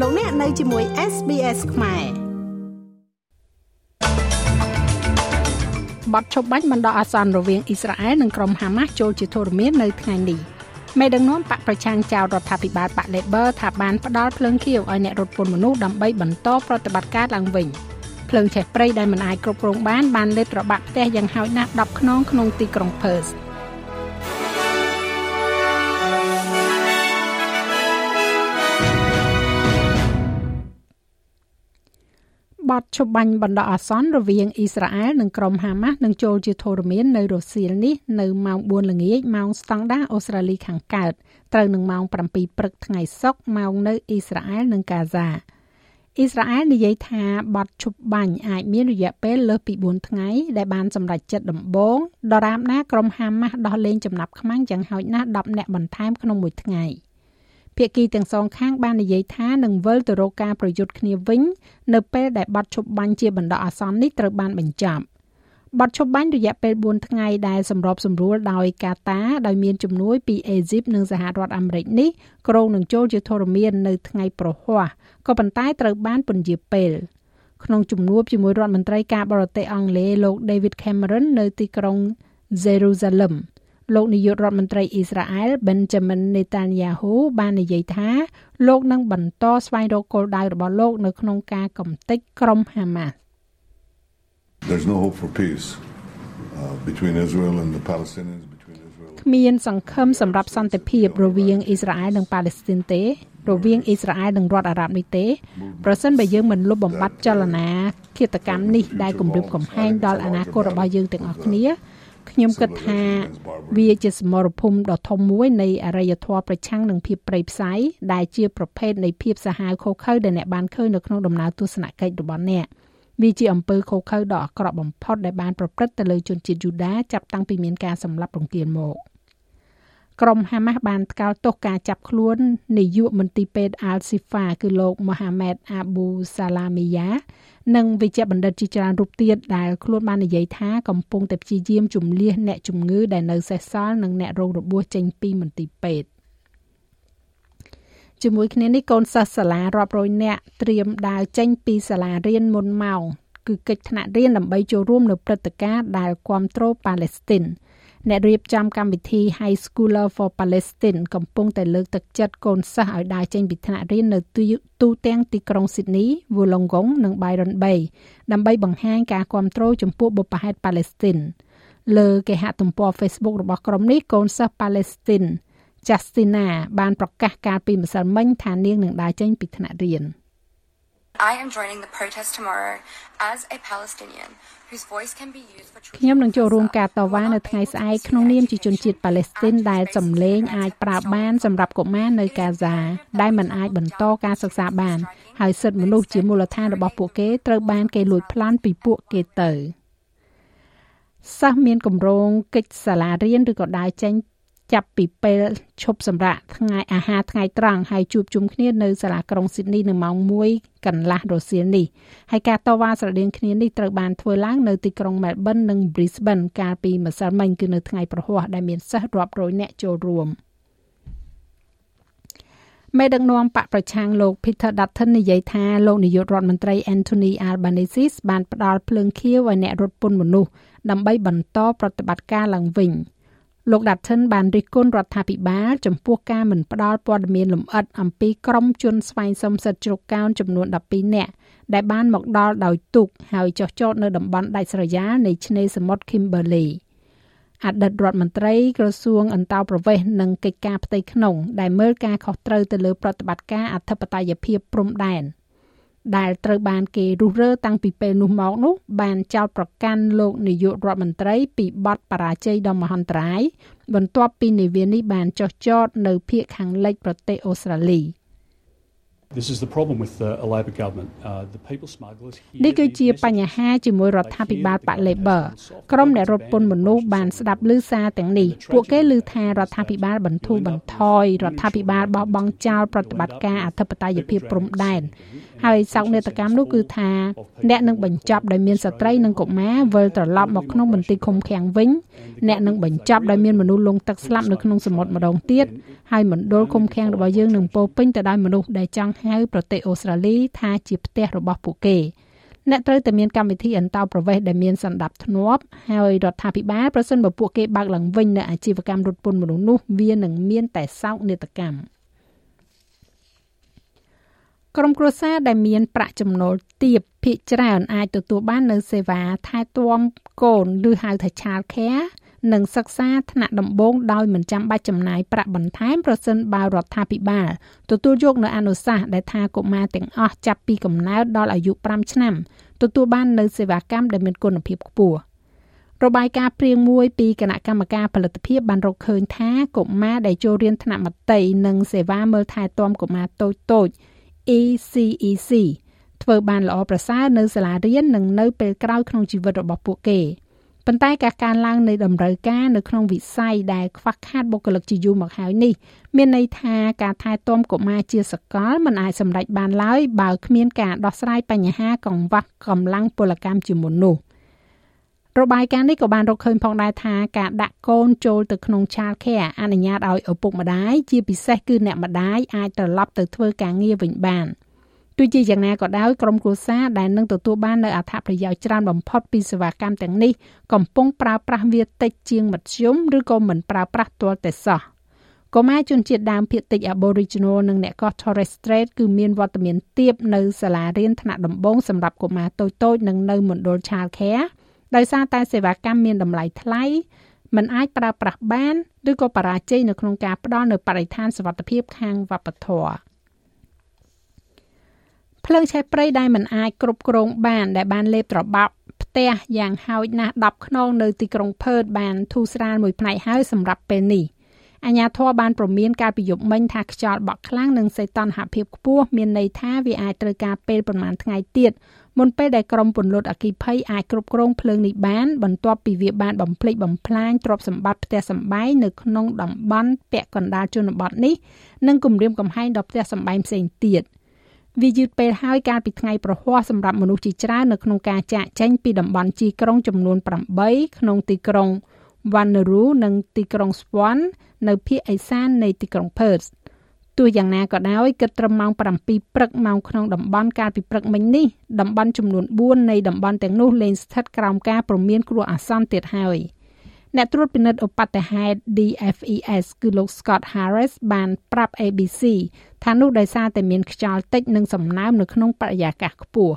លោកអ្នកនៅជាមួយ SBS ខ្មែរបទឈប់បាញ់បណ្ដោះអាសន្នរវាងអ៊ីស្រាអែលនិងក្រុមហាម៉ាស់ចូលជាធរមាននៅថ្ងៃនេះមេដឹកនាំបកប្រឆាំងចៅរដ្ឋាភិបាលបក Labor ថាបានផ្ដាល់ភ្លើងខៀវឲ្យអ្នករត់ពន្ធមនុស្សដើម្បីបន្តប្រតិបត្តិការឡើងវិញភ្លើងឆេះព្រៃដែលមិនអាចគ្រប់គ្រងបានបានលេបត្របាក់ផ្ទះយ៉ាងហោចណាស់10ខ្នងក្នុងទីក្រុង Perth បទឈប់បាញ់បណ្ដោះអាសន្នរវាងអ៊ីស្រាអែលនិងក្រុមហាម៉ាស់នឹងចូលជាធរមាននៅរសៀលនេះនៅម៉ោង4ល្ងាចម៉ោងស្តង់ដាអូស្ត្រាលីខាងកើតត្រូវនឹងម៉ោង7ព្រឹកថ្ងៃសុក្រម៉ោងនៅអ៊ីស្រាអែលនិងកាហ្សាអ៊ីស្រាអែលនិយាយថាបទឈប់បាញ់អាចមានរយៈពេលលើសពី4ថ្ងៃដែលបានសម្រេចចិត្តដំបូងដរាបណាក្រុមហាម៉ាស់ដោះលែងចំណាប់ខ្មាំងយ៉ាងហោចណាស់10នាក់បន្ថែមក្នុងមួយថ្ងៃ។ ភាគីទាំងសងខាងបាននិយាយថានឹងវិលទៅរកការប្រយុទ្ធគ្នាវិញ នៅពេលដែលបទឈប់បាញ់ជាបណ្ដោះអាសន្ននេះត្រូវបានបញ្ចប់បទឈប់បាញ់រយៈពេល4ថ្ងៃដែលសម្របសម្រួលដោយកាតាដោយមានជំនួយពីអេស៊ីបនិងសហរដ្ឋអាមេរិកនេះក្រុងនឹងចូលជាធរមាននៅថ្ងៃប្រហ័សក៏ប៉ុន្តែត្រូវបានពន្យាពេលក្នុងជំនួបជាមួយរដ្ឋមន្ត្រីការបរទេសអង់គ្លេសលោក David Cameron នៅទីក្រុង Jerusalem លោកនាយករដ្ឋមន្ត្រីអ៊ីស្រាអែល Benjamin Netanyahu បាននិយាយថាលោកនឹងបន្តស្វែងរកគោលដៅរបស់លោកនៅក្នុងការកំទេចក្រុមហាម៉ាស់ There's no hope for peace uh, between Israel and the Palestinians គ្មានសង្ឃឹមសម្រាប់សន្តិភាពរវាងអ៊ីស្រាអែលនិងប៉ាឡេស្ទីនទេរវាងអ៊ីស្រាអែលនិងរដ្ឋអារ៉ាប់នេះទេប្រសិនបើយើងមិនលុបបំបាត់ចលនាឃាតកម្មនេះដែលគំរាមកំហែងដល់អនាគតរបស់យើងទាំងអស់គ្នា ខ្ញុំគិតថាវាជាសមរភូមិដ៏ធំមួយនៃអរិយធម៌ប្រឆាំងនឹងភាពប្រៃផ្សៃដែលជាប្រភេទនៃភាពសាហាវខុសខើដែលអ្នកបានឃើញនៅក្នុងដំណើរទស្សនកិច្ចរបស់អ្នកវាជាអំពើខុសខើដ៏អាក្រក់បំផុតដែលបានប្រព្រឹត្តទៅលើជនជាតិយូដាចាប់តាំងពីមានការសម្លាប់រង្គាលមក។ ក្រុមហាម៉ាស់បានថ្កោលទោសការចាប់ខ្លួននាយកមន្ទីរពេទ្យ Al-Sifa គឺលោកមូហាម៉ែត Abu Salamiya និងវិជ្ជបណ្ឌិតជាច្រើនរូបទៀតដែលខ្លួនបាននិយាយថាកំពុងតែព្យាយាមជំនះអ្នកជំងឺដែលនៅសេសសល់និងអ្នករងរបួសចេញពីមន្ទីរពេទ្យជាមួយគ្នានេះកូនសិស្សសាលារាប់រយនាក់ត្រៀមដើរចេញពីសាលារៀនមុនម៉ោងគឺកិច្ចថ្នាក់រៀនដើម្បីចូលរួមនៅព្រឹត្តិការណ៍ដែលគ្រប់គ្រងប៉ាឡេស្ទីន អ្នករៀបចំកម្មវិធី High Schooler for Palestine កំពុងតែលើកទឹកចិត្តកូនសិស្សឲ្យដើរចេញពីថ្នាក់រៀននៅទូទាំងទីក្រុង Sydney, Wollongong និង Byron Bay ដើម្បីបង្ហាញការគាំទ្រចំពោះបុព្វហេតុប៉ាឡេស្ទីនលើគេហទំព័រ Facebook របស់ក្រុមនេះកូនសិស្សប៉ាឡេស្ទីន Justina បានប្រកាសកាលពីម្សិលមិញថានាងនឹងដើរចេញពីថ្នាក់រៀន។ I am joining the protest tomorrow as a Palestinian whose voice can be used for ខ្ញុំនឹងចូលរួមការតវ៉ានៅថ្ងៃស្អែកក្នុងនាមជាជនជាតិប៉ាឡេស្ទីនដែលសម្លេងអាចប្រើបានសម្រាប់កុមារនៅកាហ្សាដែលមិនអាចបន្តការសិក្សាបាន ហើយសិទ្ធិមនុស្សជាមូលដ្ឋានរបស់ពួកគេត្រូវបានគេលួចប្លន់ពីពួកគេទៅសិស្សមានកម្រងកិច្ចសាលារៀនឬក៏ដើរចេញ ចាប់ពីពេលឈប់សម្រាកថ្ងៃអាហារថ្ងៃត្រង់ហើយជួបជុំគ្នានៅសាលាក្រុងស៊ីដនីនៅម៉ោង1កន្លះរសៀលនេះហើយការតវ៉ាស្រដៀងគ្នានេះត្រូវបានធ្វើឡើងនៅទីក្រុង Melbourne និង Brisbane កាលពីម្សិលមិញគឺនៅថ្ងៃប្រហ័សដែលមានសិស្សរាប់រយនាក់ចូលរួមមេដឹកនាំបកប្រឆាំងលោក Peter Dutton និយាយថាលោកនាយករដ្ឋមន្ត្រី Anthony Albanese បានផ្ដល់ភ្លើងខៀវឲ្យអ្នករត់ពន្ធមនុស្សដើម្បីបន្តប្រតិបត្តិការឡើងវិញ។ លោក Dutton បានរិះគន់រដ្ឋាភិបាលចំពោះការមិនផ្ដល់ព័ត៌មានលម្អិតអំពីក្រុមជនស្វែងសុំសិទ្ធិជ្រកកោនចំនួន12នាក់ដែលបានមកដល់ដោយទូកហើយចុះចតនៅតំបន់ដាច់ស្រយាលនៃឆ្នេរសមុទ្រ Kimberley អតីតរដ្ឋមន្ត្រីក្រសួងអន្តោប្រវេសន៍និងកិច្ចការផ្ទៃក្នុង ដែលមើលការខុសត្រូវទៅលើប្រតិបត្តិការអធិបតេយ្យភាពព្រំដែន។ ដែលត្រូវបានគេរុះរើតាំងពីពេលនោះមកនោះបានចោទប្រកាន់លោកនាយករដ្ឋមន្ត្រីពីបទបរាជ័យដ៏មហន្តរាយបន្ទាប់ពីនាវានេះបានចុះចតនៅភូមិខាងលិចប្រទេសអូស្ត្រាលី។ This is the problem with the, a Labor government. Uh, the people smugglers នេះគឺជាបញ្ហាជាមួយរដ្ឋាភិបាលបក Labor ក្រុមអ្នករត់ពន្ធមនុស្សបានស្ដាប់ឮសារទាំងនេះពួកគេឮថារដ្ឋាភិបាលបន្ធូរបន្ថយរដ្ឋាភិបាលបោះបង់ចោលប្រតិបត្តិការអធិបតេយ្យភាពព្រំដែនហើយសោកនាដកម្មនោះគឺថាអ្នកនឹងបញ្ចប់ដោយមានស្ត្រីនិងកុមារវិលត្រឡប់មកក្នុងមន្ទីរឃុំឃាំងវិញអ្នកនឹងបញ្ចប់ដោយមានមនុស្សលងទឹកស្លាប់នៅក្នុងសមុទ្រម្ដងទៀតហើយមណ្ឌលឃុំឃាំងរបស់យើងនឹងពោពេញទៅដោយមនុស្សដែលចង់ហៅប្រទេសអូស្ត្រាលីថាជាផ្ទះរបស់ពួកគេអ្នកត្រូវតែមានកម្មវិធីអន្តោប្រវេសន៍ដែលមានសន្តិភាពធ្នាប់ហើយរដ្ឋាភិបាលប្រសិនបើពួកគេបើកឡើងវិញនៅអាជីវកម្មរត់ពន្ធមនុស្សនោះវានឹងមានតែសោកនាដកម្មក្រុមគ្រួសារដែលមានប្រាក់ចំណូលទាបភាគច្រើនអាចទទួលបាននៅសេវាថែទាំកូនឬហៅថា Child Care និងសិក្សាថ្នាក់ដំបូងដោយមិនចាំបាច់ចំណាយប្រាក់បន្ថែមប្រសិនបើរដ្ឋាភិបាលទទួលយកនៅអនុសាសន៍ដែលថាកុមារទាំងអស់ចាប់ពីកំណើតដល់អាយុ5ឆ្នាំទទួលបាននៅសេវាកម្មដែលមានគុណភាពខ្ពស់របាយការណ៍ព្រៀងមួយពីគណៈកម្មការផលិតភាពបានរកឃើញថាកុមារដែលចូលរៀនថ្នាក់មត្តេយ្យនិងសេវាមើលថែទាំកុមារតូចតូច ECEC ធ្វើបានល្អប្រសើរនៅសាលារៀននិងនៅពេលក្រោយក្នុងជីវិតរបស់ពួកគេ។ ប៉ុន្តែការកើនឡើងនៃតម្រូវការនៅក្នុងវិស័យដែលខ្វះខាតបុគ្គលិកជាយូរមកហើយនេះមានន័យថាការថែទាំកុមារជាសកលមិនអាចសម្រេចបានឡើយបើគ្មានការដោះស្រាយបញ្ហាកង្វះកម្លាំងពលកម្មជាមុននោះរបាយការណ៍នេះក៏បានរកឃើញផងដែរថាការដាក់កូនចូលទៅក្នុង Child Care អនុញ្ញាតឲ្យឪពុកម្ដាយជាពិសេសគឺអ្នកម្ដាយអាចត្រឡប់ទៅធ្វើការងារវិញបាន។ ទោះជាយ៉ាងណាក៏ដោយក្រុមគ្រួសារដែលនឹងទទួលបាននៅអត្ថប្រយោជន៍ច្រើនបំផុតពីសេវាកម្មទាំងនេះកំពុងប្រើប្រាស់វាតិចជាងមធ្យមឬក៏មិនប្រើប្រាស់ទាល់តែសោះកុមារជនជាតិដើមភាគតិច Aboriginal និងអ្នកកោះ Torres Strait គឺមានវត្តមានទាបនៅសាលារៀនថ្នាក់ដំបូងសម្រាប់កុមារតូចៗនិងនៅមណ្ឌល Child Care ដោយសារតែសេវាកម្មមានតម្លៃថ្លៃមិនអាចប្រើប្រាស់បានឬក៏បរាជ័យនៅក្នុងការផ្ដល់នូវបរិស្ថានសុវត្ថិភាពខាងវប្បធម៌ ភ្លើងឆេះព្រៃដែលមិនអាចគ្រប់គ្រងបានដែលបានលេបត្របោកផ្ទះយ៉ាងហោចណាស់10ខ្នងនៅទីក្រុងផឺតបានធូរស្រាលមួយផ្នែកហើយសម្រាប់ពេលនេះអាញាធរបានប្រមានការប្រយុទ្ធមិញថាខ្យល់បក់ខ្លាំងនិងសីតុណ្ហភាពខ្ពស់មានន័យថាវាអាចត្រូវការពេលប្រមាណថ្ងៃទៀតមុនពេលដែលក្រុមពន្លត់អគិភ័យអាចគ្រប់គ្រងភ្លើងនេះបានបន្ទាប់ពីវាបានបំផ្លិចបំផ្លាញទ្រព្យសម្បត្តិផ្ទះសម្បែងនៅក្នុងតំបន់ពាក់កណ្ដាលជនបទនេះនិងគម្រាមកំហែងដល់ផ្ទះសម្បែងផ្សេងទៀត។ វាយឺតពេលហើយកាលពីថ្ងៃប្រហ័សសម្រាប់មនុស្សជាច្រើននៅក្នុងការចាកចេញពីតំបន់ជីក្រុងចំនួន8ក្នុងទីក្រុង Wanneroo និងទីក្រុង Swan នៅភាគឦសាននៃទីក្រុង Perth ទោះយ៉ាងណាក៏ដោយគិតត្រឹមម៉ោង7ព្រឹកម៉ោងក្នុងតំបន់កាលពីព្រឹកមិញនេះតំបន់ចំនួន4នៃតំបន់ទាំងនោះលែងស្ថិតក្រោមការព្រមានគ្រោះអាសន្នទៀតហើយ។ អ្នកត្រួតពិនិត្យឧបទ្ទហេតុ DFES គឺលោក Scott Harris បានប្រាប់ ABC ថានោះដោយសារតែមានខ្យល់តិចនិងសំណើមនៅក្នុងបរិយាកាសខ្ពស់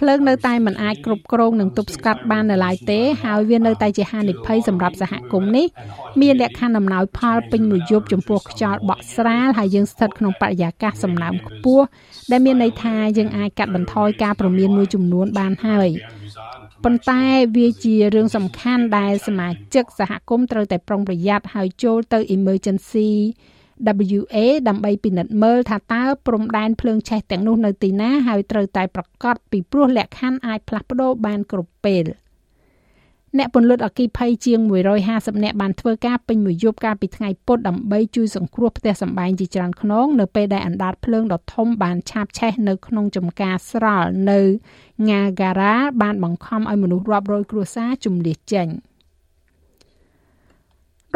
ភ្លើងនៅតែមិនអាចគ្រប់គ្រងនិងទប់ស្កាត់បាននៅឡើយទេ ហើយវានៅតែជាហានិភ័យសម្រាប់សហគមន៍នេះមានលក្ខខណ្ឌអំណោយផលពេញមួយយប់ចំពោះខ្យល់បក់ស្រាលហើយយើងស្ថិតក្នុងបរិយាកាសសំណើមខ្ពស់ដែលមានន័យថាយើងអាចកាត់បន្ថយការប្រមានមួយចំនួនបានហើយប៉ុន្តែវាជារឿងសំខាន់ដែលសមាជិកសហគមន៍ត្រូវតែប្រុងប្រយ័ត្នហើយចូលទៅ emergency WA ដើម្បីពិនិត្យមើលថាតើព្រំដែនភ្លើងឆេះទាំងនោះនៅទីណាហើយត្រូវតែប្រកាសពីព្រោះលក្ខខណ្ឌអាចផ្លាស់ប្ដូរបានគ្រប់ពេលអ្នកពន្លត់អគិភ័យជាង150នាក់បានធ្វើការពេញមួយយប់កាលពីថ្ងៃពុធដើម្បីជួយសង្គ្រោះផ្ទះសម្បែងជាច្រើនខ្នងនៅពេលដែលអណ្ដាតភ្លើងដ៏ធំបានឆាបឆេះនៅក្នុងចំការស្រល់នៅ Ngagara បានបង្ខំឲ្យមនុស្សរាប់រយគ្រួសារជម្លៀសចេញ។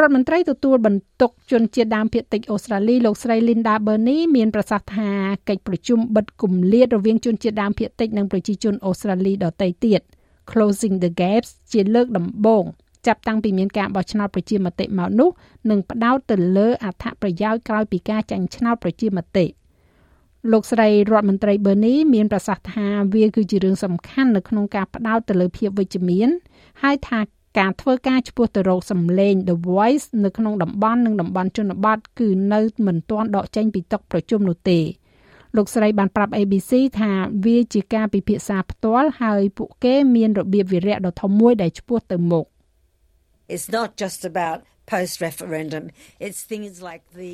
រដ្ឋមន្ត្រីទទួលបន្ទុកជនជាតិដើមភាគតិចអូស្ត្រាលីលោកស្រី Linda Burney មានប្រសាសន៍ថាកិច្ចប្រជុំបិទគម្លាតរវាងជនជាតិដើមភាគតិចនិងប្រជាជនអូស្ត្រាលីដទៃទៀត Closing the Gaps ជាលើកដំបូងចាប់តាំងពីមានការបោះឆ្នោតប្រជាមតិមកនោះនឹងផ្ដោតទៅលើអត្ថប្រយោជន៍ក្រោយពីការចាញ់ឆ្នោតប្រជាមតិលោកស្រីរដ្ឋមន្ត្រី Bernie មានប្រសាសន៍ថាវាគឺជារឿងសំខាន់នៅក្នុងការផ្ដោតទៅលើភាពវិជ្ជមាន ហើយថា ការធ្វើការឆ្ពោះទៅរកសម្លេង The Voice នៅក្នុងតំបន់និងតំបន់ជនបទគឺនៅមិនទាន់ដកចេញពីតុប្រជុំនោះទេលោកស្រីបានប្រាប់ ABC ថាវាជាការពិភាក្សាផ្ទាល់ហើយពួកគេមានរបៀបវិរៈដ៏ធំមួយដែលឆ្ពោះទៅមុខ It's not just about post referendum it's things like the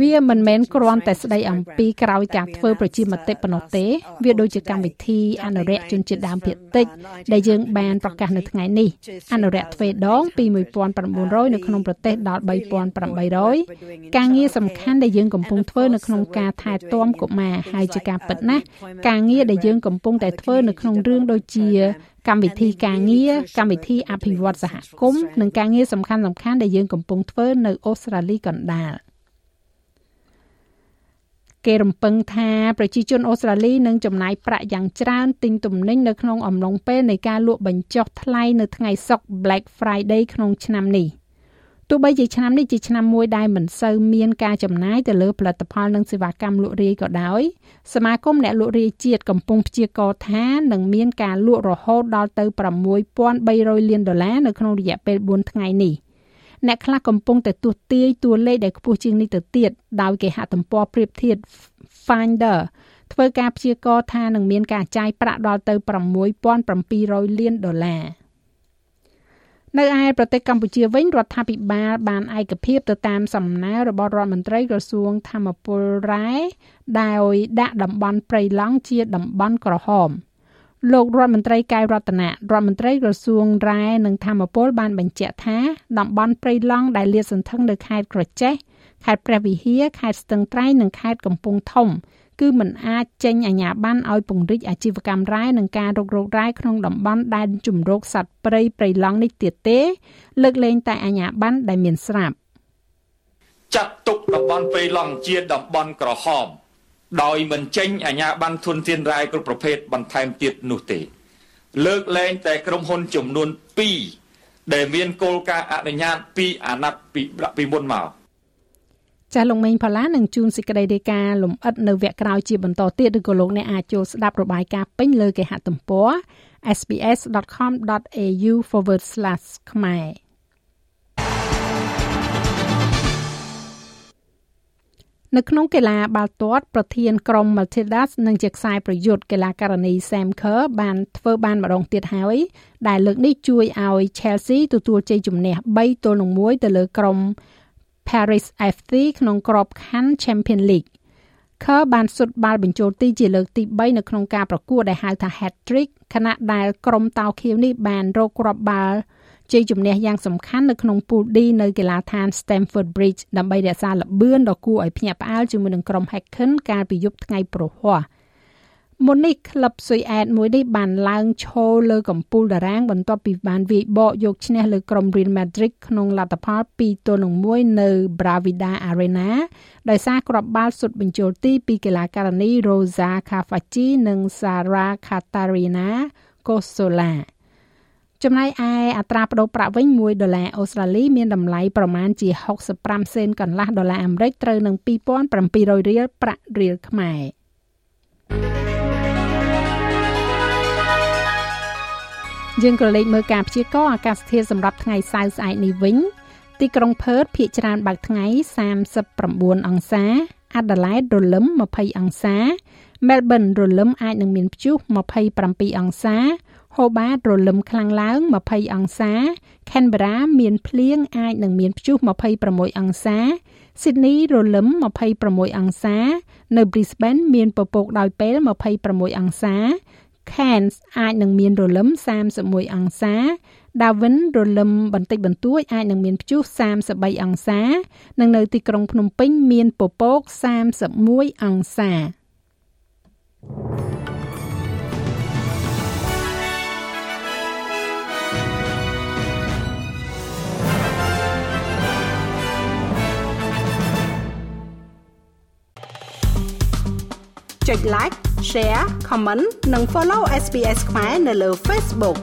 វាមិនមែនគ្រាន់តែស្ដីអំពីក្រោយការធ្វើប្រជាមតិប៉ុណ្ណោះទេ វាដូចជាកម្មវិធីអនុរិយជនជាតិដើមភាគតិចដែលយើងបានប្រកាសនៅថ្ងៃនេះអនុរិយទ្វេដងពី1900នៅក្នុងប្រទេសដល់3800ការងារសំខាន់ដែលយើងកំពុងធ្វើនៅក្នុងការថែទាំកុមារហើយជាការពិតណាស់ការងារដែលយើងកំពុងតែធ្វើនៅក្នុងរឿងដូចជា កម្មវិធីការងារកម្មវិធីអភិវឌ្ឍសហគមន៍និងការងារសំខាន់ៗដែលយើងកំពុងធ្វើនៅអូស្ត្រាលីកណ្ដាលគេរំពឹងថាប្រជាជនអូស្ត្រាលីនឹងចំណាយប្រាក់យ៉ាងច្រើនទិញទំនិញនៅក្នុងអំឡុងពេលនៃការលក់បញ្ចុះថ្លៃនៅថ្ងៃសុក្រ Black Friday ក្នុងឆ្នាំនេះ។ ទោះបីជាឆ្នាំនេះជាឆ្នាំមួយដែលមិនសូវមានការចំណាយទៅលើផលិតផលនិងសេវាកម្មលក់រាយក៏ដោយសមាគមអ្នកលក់រាយជាតិកំពុងព្យាករណ៍ថានឹងមានការលក់រហូតដល់ទៅ6300លានដុល្លារនៅក្នុងរយៈពេល4ថ្ងៃនេះអ្នកខ្លះកំពុងតែទស្សន៍ទាយតួលេខដែលខ្ពស់ជាងនេះទៅទៀតដោយគេហទំព័រប្រៀបធៀប Finder ធ្វើការព្យាករណ៍ថានឹងមានការចាយប្រាក់ដល់ទៅ6700លានដុល្លារ នៅឯប្រទេសកម្ពុជាវិញរដ្ឋាភិបាលបានឯកភាពទៅតាមសំណើរបស់រដ្ឋមន្ត្រីក្រសួងធម្មពលរ៉ែដោយដាក់តំបន់ព្រៃឡង់ជាតំបន់ក្រហមលោករដ្ឋមន្ត្រីកែវរតនៈរដ្ឋមន្ត្រីក្រសួងរ៉ែនិងធម្មពលបានបញ្ជាក់ថាតំបន់ព្រៃឡង់ដែលលាតសន្ធឹងនៅខេត្តក្រចេះខេត្តព្រះវិហារខេត្តស្ទឹងត្រែងនិងខេត្តកំពង់ធំ គឺមិនអាចចេញអាជ្ញាប័ណ្ណឲ្យពង្រីកអាជីវកម្មរ៉ែនិងការរុករករ៉ែក្នុងតំបន់ដែនជម្រកសត្វព្រៃព្រៃឡង់នេះទៀតទេ លើកលែងតែអាជ្ញាប័ណ្ណដែលមានស្រាប់ចាត់ទុកតំបន់ព្រៃឡង់ជាតំបន់ក្រហម ដោយមិនចេញអាជ្ញាប័ណ្ណធនធានរ៉ែគ្រប់ប្រភេទបន្ថែមទៀតនោះទេ លើកលែងតែក្រុមហ៊ុនចំនួន2ដែលមានគោលការណ៍អនុញ្ញាតពីអាណត្តិពីមុនមក ចាស់លោកមេងផល្លានឹងជួនសេចក្តីរាយការណ៍លំអិតនៅវគ្គក្រោយជាបន្តទៀតឬក៏លោកអ្នកអាចចូលស្ដាប់របាយការណ៍ពេញលើគេហទំព័រ sbs.com.au/ ខ្មែរនៅក្នុងកីឡាបាល់ទាត់ប្រធានក្រុម Matildas និងជាខ្សែប្រយុទ្ធកីឡាករនី Sam Kerr បានធ្វើបានម្ដងទៀតហើយ ដែលលើកនេះជួយឲ្យ Chelsea ទទួលជ័យជំនះ3ទល់នឹង1ទៅលើក្រុម Paris FC ក្នុងក្របខ័ណ្ឌ Champions League Kerr បានសុទ្ធបាល់បញ្ចូលទីជាលើកទី3នៅក្នុងការប្រកួតដែលហៅថា Hat-trick ខណៈដែលក្រុមតោខៀវនេះបានរកគ្រាប់បាល់ជ័យជំនះយ៉ាងសំខាន់នៅក្នុងពូល D នៅកីឡាដ្ឋាន Stamford Bridge ដើម្បីរក្សាល្បឿនដ៏គួរឲ្យភ្ញាក់ផ្អើលជាមួយនឹងក្រុម Häcken កាលពីយប់ថ្ងៃព្រហស្បតិ៍ មុននេះក្លឹបស៊ុយអែតមួយនេះបានឡើងឈរលើកំពូលតារាង បន្ទាប់ពីបានវាយបកយកឈ្នះលើក្រុម Real Madrid ក្នុងលទ្ធផល2ទល់នឹង1នៅ Bravida Arena ដោយសារគ្រាប់បាល់សុទ្ធបញ្ចូលទីពីកីឡាករនី Rosa Kafachi និង Sara Katarina Cossola ចំណែកឯអត្រាប្តូរប្រាក់វិញ1ដុល្លារអូស្ត្រាលីមានតម្លៃប្រមាណជា65សេនកន្លះដុល្លារអាមេរិកត្រូវនឹង2700រៀលប្រាក់រៀលខ្មែរ យើងក៏លេខមើលការព្យាករណ៍អាកាសធាតុសម្រាប់ថ្ងៃសៅរ៍ស្អែកនេះវិញទីក្រុងផឺតភាគច្រើនបើកថ្ងៃ39អង្សាអាដាលេដរលឹម20អង្សាមែលប៊នរលឹមអាចនឹងមានព្យុះ27អង្សាហូបាតរលឹមខ្លាំងឡើង20អង្សា Canberra មានភ្លៀងអាចនឹងមានព្យុះ26អង្សា Sydney រលឹម26អង្សា នៅ Brisbane មានពពកដោយពេល26អង្សា Cairns អាចនឹងមានរលឹម31អង្សា Darwin រលឹមបន្តិចបន្តួចអាចនឹងមានព្យុះ33អង្សា និងនៅទីក្រុងភ្នំពេញមានពពក31អង្សាចុច like share comment និង follow SPS ខ្មែរនៅលើ Facebook